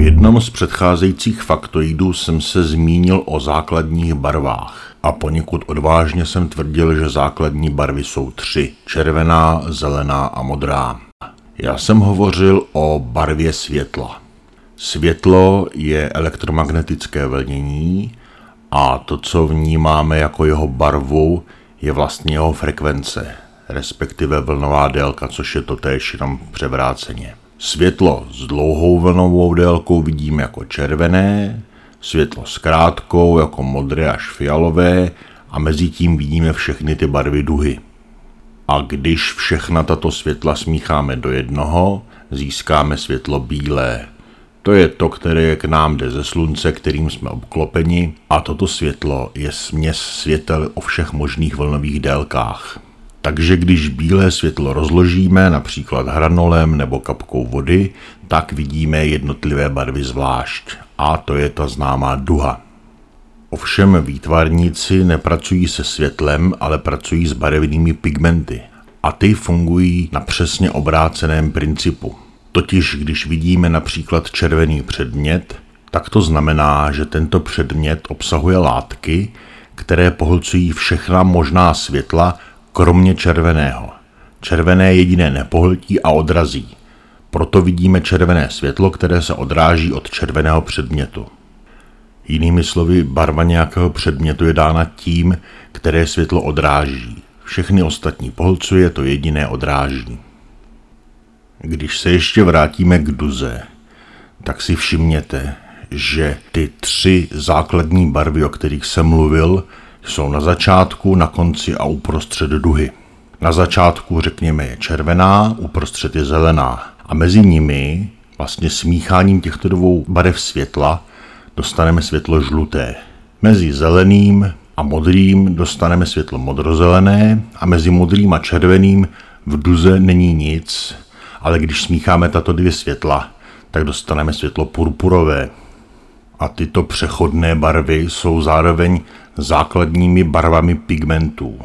jednom z předcházejících faktoidů jsem se zmínil o základních barvách a poněkud odvážně jsem tvrdil, že základní barvy jsou tři. Červená, zelená a modrá. Já jsem hovořil o barvě světla. Světlo je elektromagnetické vlnění a to, co vnímáme jako jeho barvu, je vlastně jeho frekvence, respektive vlnová délka, což je to též jenom převráceně. Světlo s dlouhou vlnovou délkou vidíme jako červené, světlo s krátkou jako modré až fialové a mezi tím vidíme všechny ty barvy duhy. A když všechna tato světla smícháme do jednoho, získáme světlo bílé. To je to, které k nám jde ze slunce, kterým jsme obklopeni a toto světlo je směs světel o všech možných vlnových délkách. Takže když bílé světlo rozložíme, například hranolem nebo kapkou vody, tak vidíme jednotlivé barvy zvlášť. A to je ta známá duha. Ovšem výtvarníci nepracují se světlem, ale pracují s barevnými pigmenty. A ty fungují na přesně obráceném principu. Totiž když vidíme například červený předmět, tak to znamená, že tento předmět obsahuje látky, které pohlcují všechna možná světla, kromě červeného. Červené jediné nepohltí a odrazí. Proto vidíme červené světlo, které se odráží od červeného předmětu. Jinými slovy, barva nějakého předmětu je dána tím, které světlo odráží. Všechny ostatní pohlcuje, to jediné odráží. Když se ještě vrátíme k duze, tak si všimněte, že ty tři základní barvy, o kterých jsem mluvil, jsou na začátku, na konci a uprostřed duhy. Na začátku, řekněme, je červená, uprostřed je zelená. A mezi nimi, vlastně smícháním těchto dvou barev světla, dostaneme světlo žluté. Mezi zeleným a modrým dostaneme světlo modrozelené a mezi modrým a červeným v duze není nic, ale když smícháme tato dvě světla, tak dostaneme světlo purpurové. A tyto přechodné barvy jsou zároveň základními barvami pigmentů.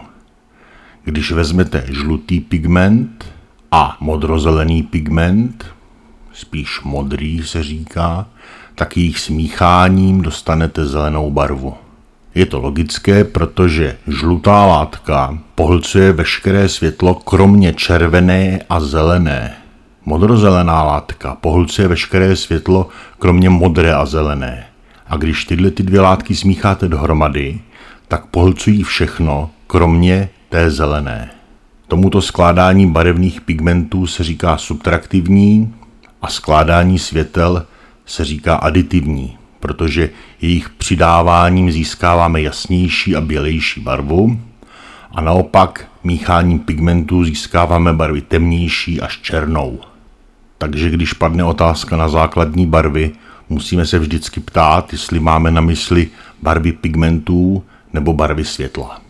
Když vezmete žlutý pigment a modrozelený pigment, spíš modrý se říká, tak jejich smícháním dostanete zelenou barvu. Je to logické, protože žlutá látka pohlcuje veškeré světlo kromě červené a zelené. Modrozelená látka pohlcuje veškeré světlo kromě modré a zelené. A když tyhle ty dvě látky smícháte dohromady, tak pohlcují všechno, kromě té zelené. Tomuto skládání barevných pigmentů se říká subtraktivní a skládání světel se říká aditivní, protože jejich přidáváním získáváme jasnější a bělejší barvu a naopak mícháním pigmentů získáváme barvy temnější až černou. Takže když padne otázka na základní barvy, musíme se vždycky ptát, jestli máme na mysli barvy pigmentů nebo barvy světla.